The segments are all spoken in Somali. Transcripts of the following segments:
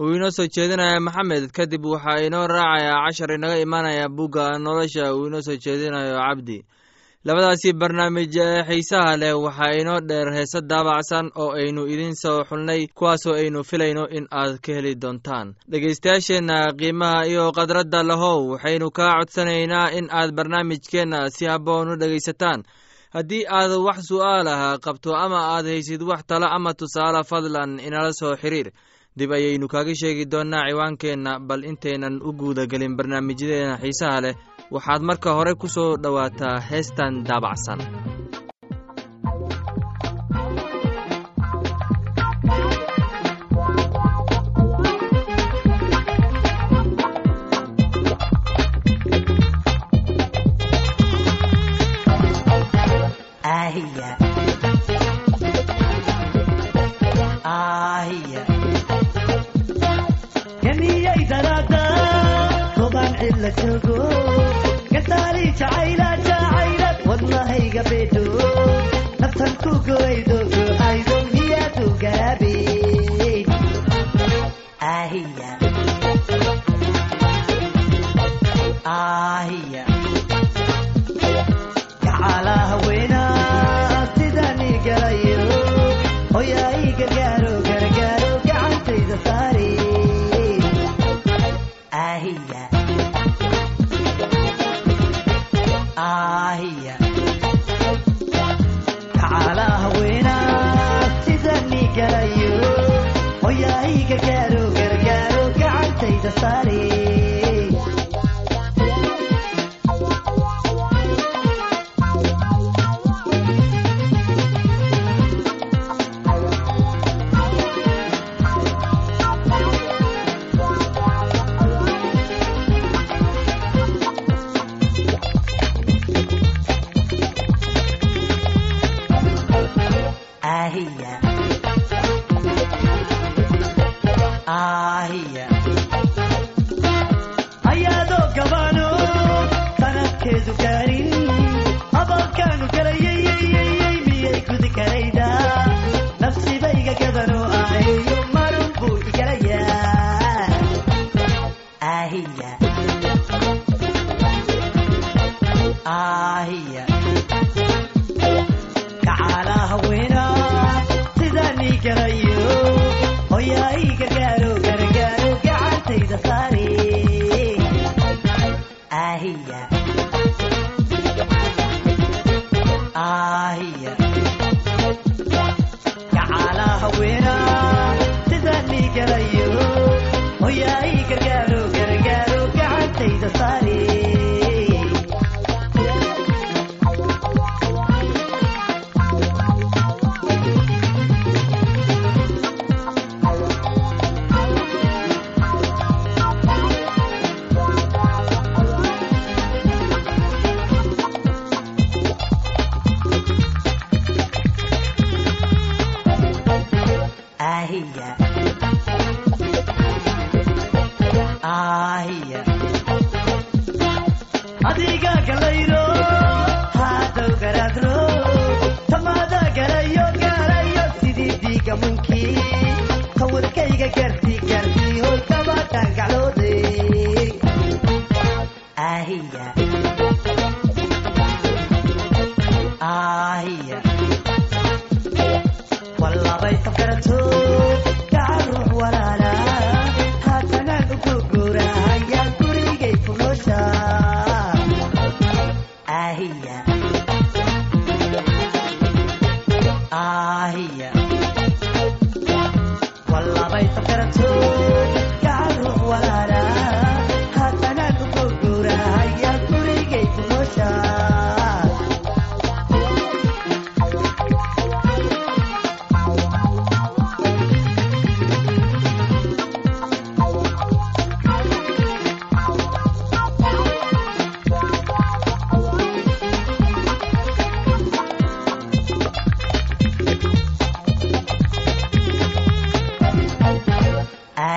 uu inoo soo jeedinaya maxamed kadib waxaa inoo raacayaa cashar inaga imaanaya bugga nolosha uu inoo soo jeedinayo cabdi labadaasi barnaamij xiisaha leh waxaa inoo dheer heese daabacsan oo aynu idiin soo xulnay kuwaasoo aynu filayno in aad ka heli doontaan. Dhegaystayaasheenna qiimaha iyo khadradda lahow waxaynu kaa codsanaynaa in aad barnaamijkeenna si habboon u dhegaysataan. Haddii aad wax su'aalaha qabto ama aad haysid wax talo ama tusaale fadlan inala soo xiriir dib ayaynu kaaga sheegi doonnaa ciwaankeenna bal intaynan u guudagelin barnaamijyadeena xiisaha leh. Waxaad marka hore ku soo dhowaataa heestan daabacsan దిల్లచోగో గతారి చాయిలా చాయిలా వన్నాహై గబేటో నథన్ కు గోయిదో ఐదో హియా దు గబే ఆహియా ఆహియా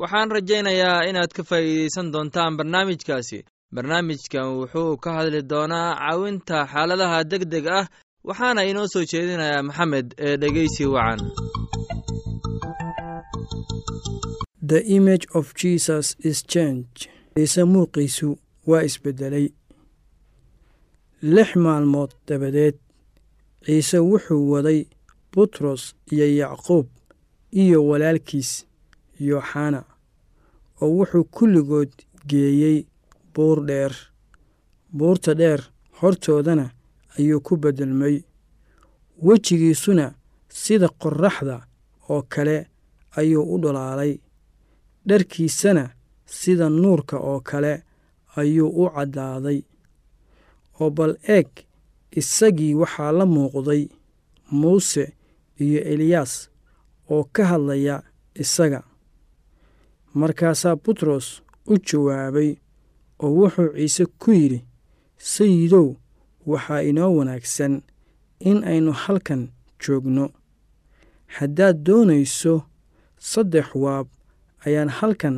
waxaan rajaynayaa inaad ka faa'iidaysan doontaan barnaamijkaasi. Barnaamijkan wuxuu ka hadli doonaa caawinta xaaladaha deg deg ah waxaana inoo soo jeedinayaa maxamed ee dhegeysi wacan. Lix maalmood dabadeed ciise wuxuu waday butros iyo yacquub iyo walaalkiis yooxana oo wuxuu kulligood geeyey buur dheer. Buurta dheer hortoodana ayuu ku beddelmay. Wejigiisuna sida qorraxda oo kale ayuu u dhalaalay. Dharkiisana sida nuurka oo kale ayuu u caddaaday oo bal eeg isagii waxaa la muuqday muuse iyo eliyaas oo ka hadlaya isaga markaasaa butros u jawaabay oo wuxuu ciise ku yidhi sayidow waxaa inoo wanaagsan in aynu halkan joogno. Haddaad doonayso saddex waab ayaan halkan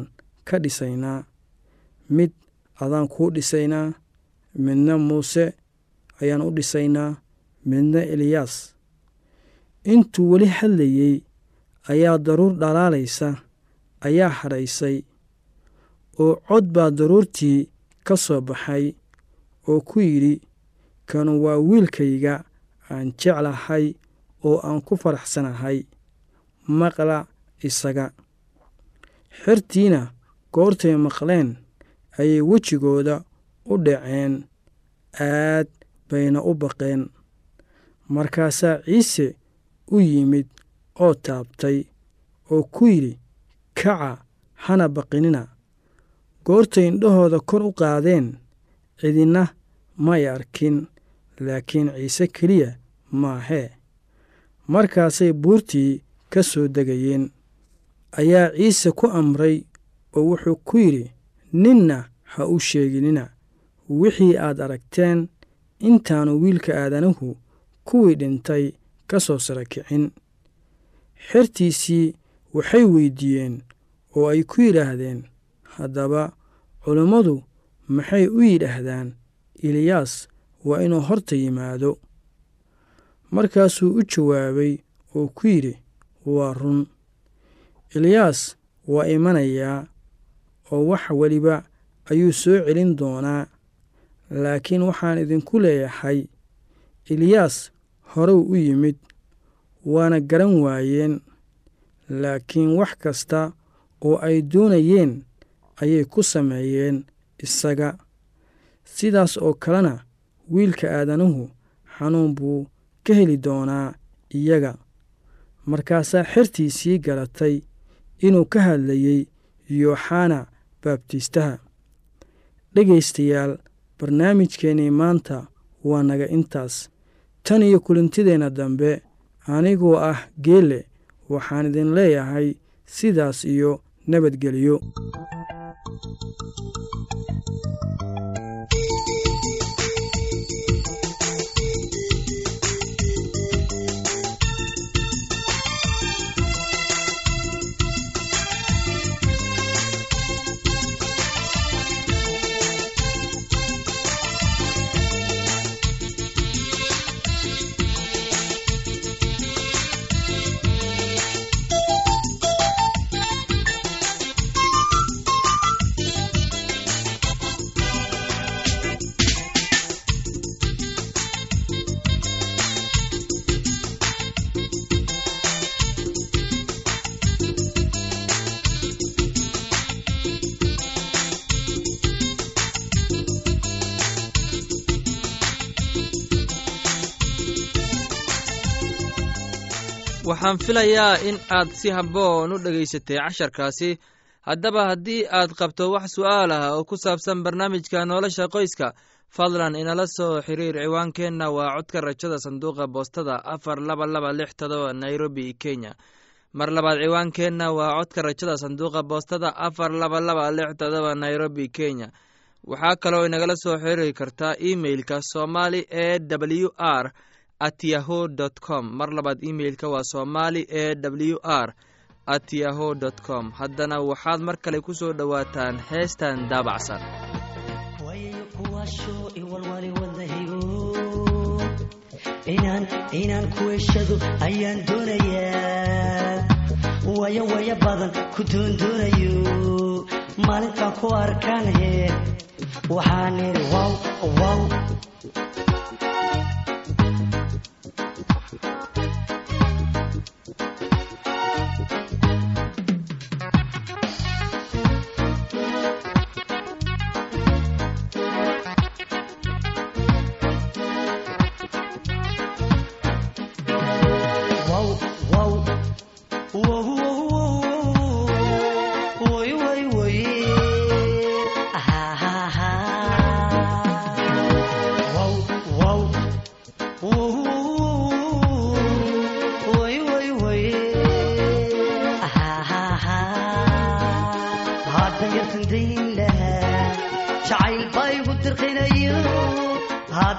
ka dhisaynaa. Mid adaan kuu dhisaynaa midna muuse ayaan u dhisaynaa midna eliyaas. Intuu weli hadlayey ayaa daruur dhalaalaysa ayaa hadhaysay oo cod baa daruurtii ka soo baxay oo ku yidhi kanu waa wiilkayga aan jeclahay oo aan ku faraxsanahay. Maqla isaga. Xertiina goortay maqleen ayay wejigooda u dhaceen. Aad bayna u baqeen. Markaasaa ciise u yimid oo taabtay oo ku yidhi kaca hana baqinina. Goortay indhahooda kor u qaadeen cidinna may arkin laakiin ciise keliya maahee markaasay buurtii ka soo degayeen ayaa ciise ku amray oo wuxuu ku yidhi ninna ha u sheeginina. Wixii aad aragteen intaanu wiilka aadanuhu kuwii dhintay ka soo sara kicin xertiisii waxay weyddiiyeen oo ay ku yidhaahdeen haddaba culummadu maxay u yidhaahdaan eliyaas waa inuu horta yimaado? Markaasuu u jawaabay oo ku yidhi waa run. Eliyaas waa imanayaa oo wax weliba ayuu soo celin doonaa. Laakiin waxaan idinku leeyahay eliyaas horew u yimid waana garan waayeen laakiin wax kasta oo ay doonayeen ayay ku sameeyeen isaga. Sidaas oo kalena wiilka aadanuhu xanuun buu ka heli doonaa iyaga. Markaasaa xertiisii garatay inuu ka hadlayey yooxana baabtiistaha. Dhegaystayaal barnaamijkeennii maanta waa naga intaas. Tan iyo kulantideenna dambe anigoo ah geelle waxaan idin leeyahay sidaas iyo nabadgelyo waxaan filayaa in aad si habboon u dhegaysatay casharkaasi. Haddaba haddii aad qabto wax su'aal ah oo ku saabsan barnaamijka nolosha qoyska fadlan inala soo xiriir ciwaankeenna. Waa codka rajada sanduuqa boostada afar laba laba lix todoba nairobi kenya. Mar labaad ciwaankeenna waa codka rajada sanduuqa boostada afar laba laba lix todoba nairobi kenya. Waxaa kaloo inagala soo xiriiri kartaa emeilka somali e w r at yahu dt com. Mar labaad imeilka waa somali e w r at yahu dt com. Haddana waxaad mar kale ku soo dhowaataan heestan daabacsan. Inaan kuweshado ayaan doonayaa. Wayo wayo badan ku doondoonayo maalintaan ku arkaan he waxaan idhi wow wow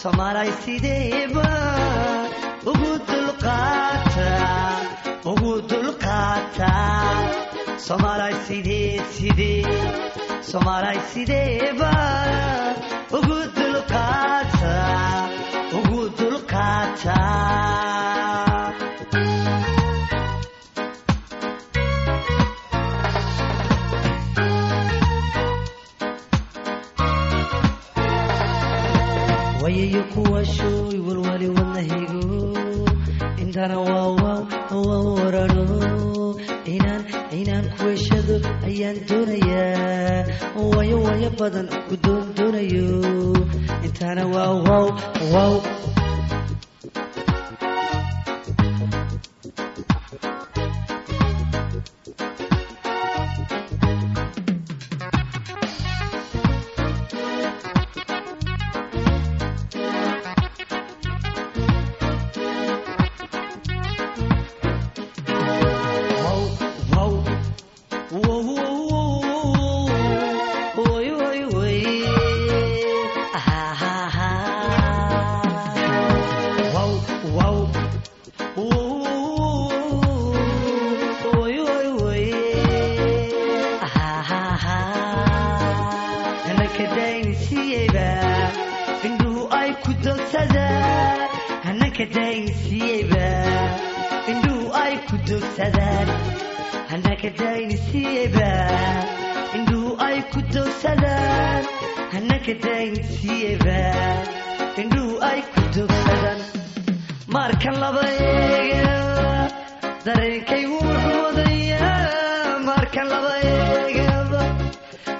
soomaalay sideeba ugu dulqaata soomaalay sidee sidee soomaalay sideeba ugu dulqaata wayayo kuwaashooy walwali wadnahigo intana waa waaw waa warano inaan inaan kuweshado ayaan doonayaa wayo wayo badan ku doon doonayo intana waa waaw waaw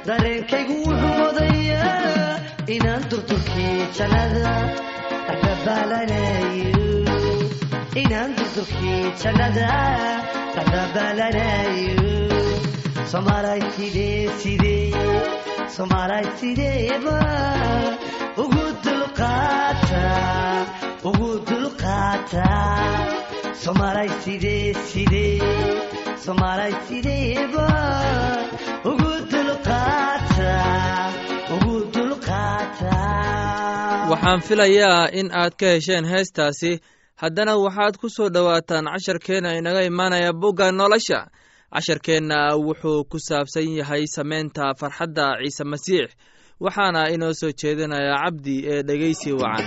dareenkaygu wuxuu wadayaa inaan durdurkii jannada inaan durdurkii jannada dhexdabaalanayo soomaalay sidee sidee soomaalay sideeba ugu dulqaata ugu soomaalay sideeba ugu dulqaata ugu dulqaata waxaan filayaa in aad ka hesheen heestaasi. haddana waxaad ku soo dhowaataan casharkeenna inaga imaanaya bugga nolosha. casharkeenna wuxuu ku saabsan yahay sameynta farxadda ciise masiix. waxaana inoo soo jeedinayaa cabdi ee dhegeysi wacan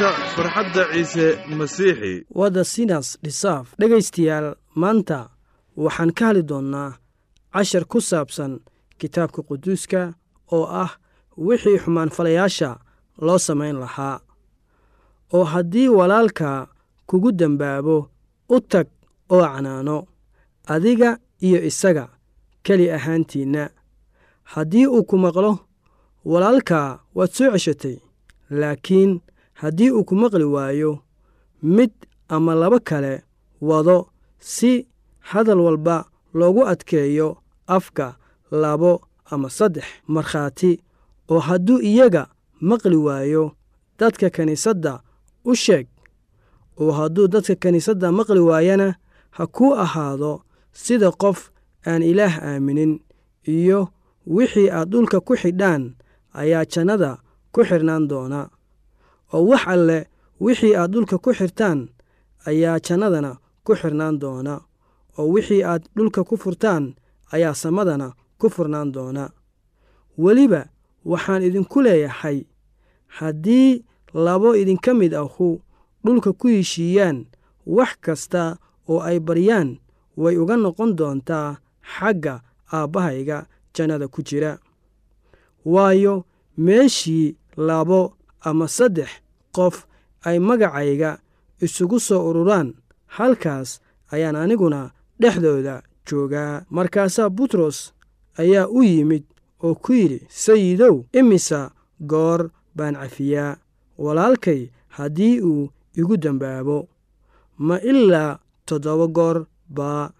saamaynta farxadda ciise masiixi. Wada sinas dhisaaf. Dhegaystayaal maanta waxaan ka hadli doonnaa cashar ku saabsan kitaabka quduuska oo ah wixii xumaanfalayaasha loo samayn lahaa. Oo haddii walaalka kugu dembaabo u tag oo canaano adiga iyo isaga keli ahaantiinna haddii uu ku maqlo walaalkaa waad soo ceshatay laakiin haddii uu ku maqli waayo mid ama laba kale wado si hadal walba loogu adkeeyo afka labo ama saddex markhaati oo hadduu iyaga maqli waayo dadka kiniisadda u sheeg oo hadduu dadka kiniisadda maqli waayana ha kuu ahaado sida qof aan ilaah aaminin iyo wixii aad dhulka ku xidhaan ayaa jannada ku xidhnaan doona oo wax alle wixii aad dhulka ku xirtaan ayaa jannadana ku xirnaan doona oo wixii aad dhulka ku furtaan ayaa samadana ku furnaan doona. Weliba waxaan idinku leeyahay haddii labo idinka mid ahu dhulka ku heshiiyaan wax kasta oo ay baryaan way uga noqon doontaa xagga aabbahayga jannada ku jira. Waayo meeshii labo ama saddex qof ay magacayga isugu soo ururaan halkaas ayaan aniguna dhexdooda joogaa. Markaasaa butros ayaa u yimid oo ku yidhi sayidow imisa goor baan cafiyaa? Walaalkay haddii uu igu dembaabo ma ilaa toddoba goor baa.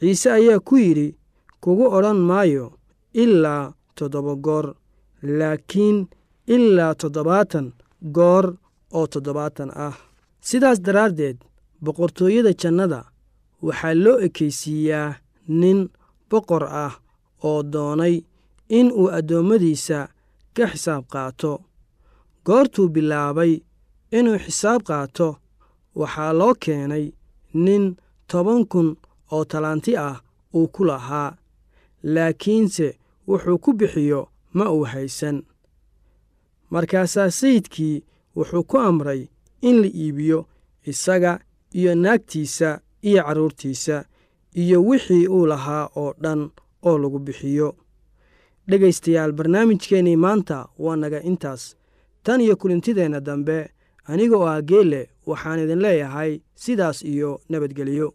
Ciise ayaa ku yidhi kugu odhan maayo ilaa toddoba goor laakiin ilaa toddobaatan goor oo toddobaatan ah. Sidaas daraaddeed boqortooyada jannada waxaa loo ekaysiiyaa nin boqor ah oo doonay in uu addoommadiisa ka xisaab qaato. Goortuu bilaabay inuu xisaab qaato waxaa loo keenay nin toban kun oo talanti ah uu ku lahaa laakiinse wuxuu ku bixiyo ma uu haysan markaasaa sayidkii wuxuu ku amray in la iibiyo isaga iyo naagtiisa iyo carruurtiisa iyo wixii uu lahaa oo dhan oo lagu bixiyo. Dhegaystayaal barnaamijkeennii maanta waa naga intaas. Tan iyo kulintideenna dambe aniga oo ah geelle waxaan idin leeyahay sidaas iyo nabadgelyo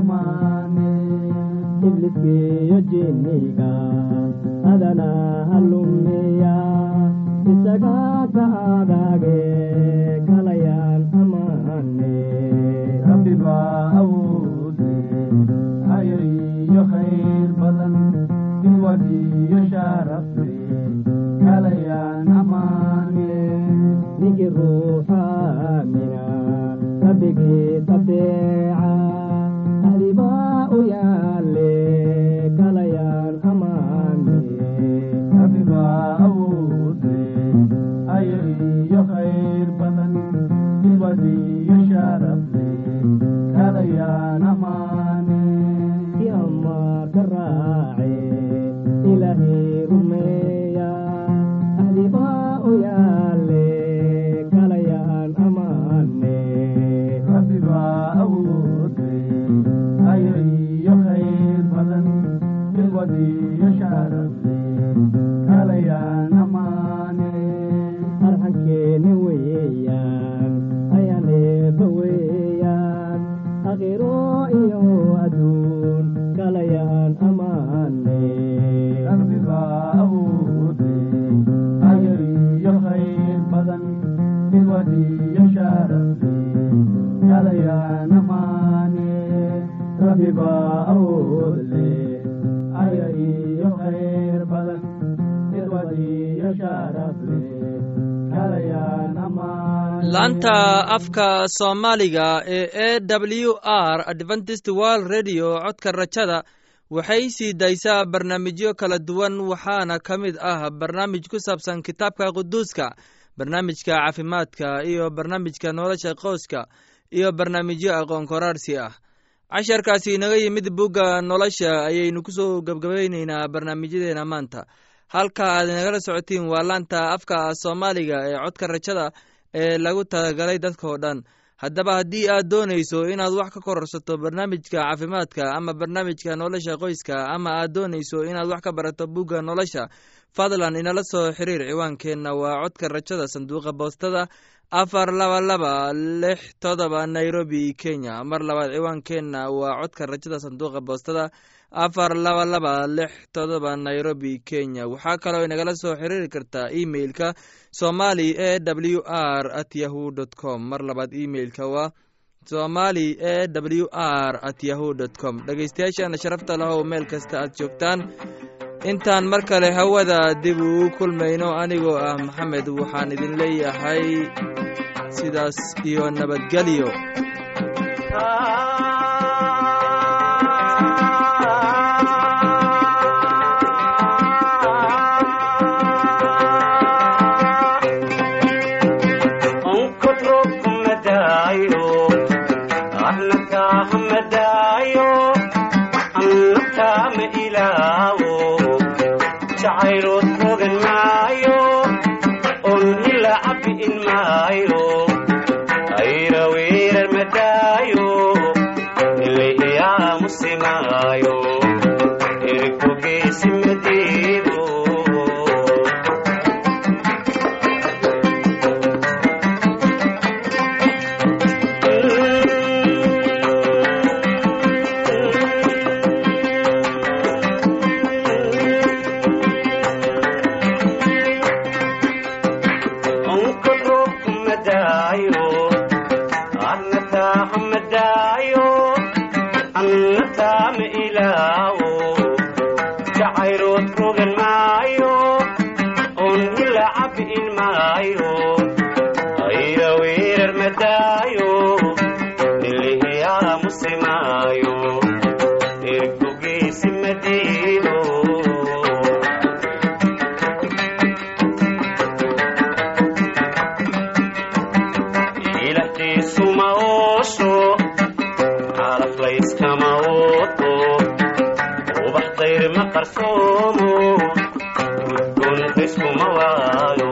ibliskiyo jinniga adana halumeya isaga ka adage kalayaan amaane rabbi baa awoode ayar iyo khayr badan jilbad iyo sharafle kalayaan amaane ninki ruuxa aamina rabbigii tabeeca ahlibaa afka soomaaliga ee e w r adventist world radio codka rajada waxay sii daysaa barnaamijyo kala duwan waxaana ka mid ah barnaamij ku saabsan kitaabka quduuska barnaamijka caafimaadka iyo barnaamijka nolosha qoyska iyo barnaamijyo aqoon koraarsi ah. Casharkaasi inaga yimid bugga nolosha ayaynu ku soo gebgabayneynaa barnaamijyadeena maanta. Halka aad inagala socotiin waa laanta afka soomaaliga ee codka rajada ee lagu talagalay dadkao dhan. Haddaba haddii aad doonayso inaad wax ka kororsato barnaamijka caafimaadka ama barnaamijka nolosha qoyska ama aad doonayso inaad wax ka barato bugga nolosha fadlan inala soo xiriir ciwaankeenna. Waa codka rajada sanduuqa boostada afar laba laba lix todoba nairobi kenya. Mar labaad ciwaankeenna waa codka rajada sanduuqa boostada afar laba laba lix todoba nairobi kenya. Waxaa kaloo inagala soo xiriiri kartaa emeilka somali e w r at yahu dt com. Mar labaad emeilka waa somali e w r at yahu dt com. Dhegeystayaashaana sharafta lahow meel kasta aad joogtaan. Intaan mar kale hawada dib ugu kulmayno anigoo ah maxamed waxaan idin leeyahay sidaas iyo nabadgelyo qooto ubax tayr ma qarsoomo gudgoon qoysku ma waayo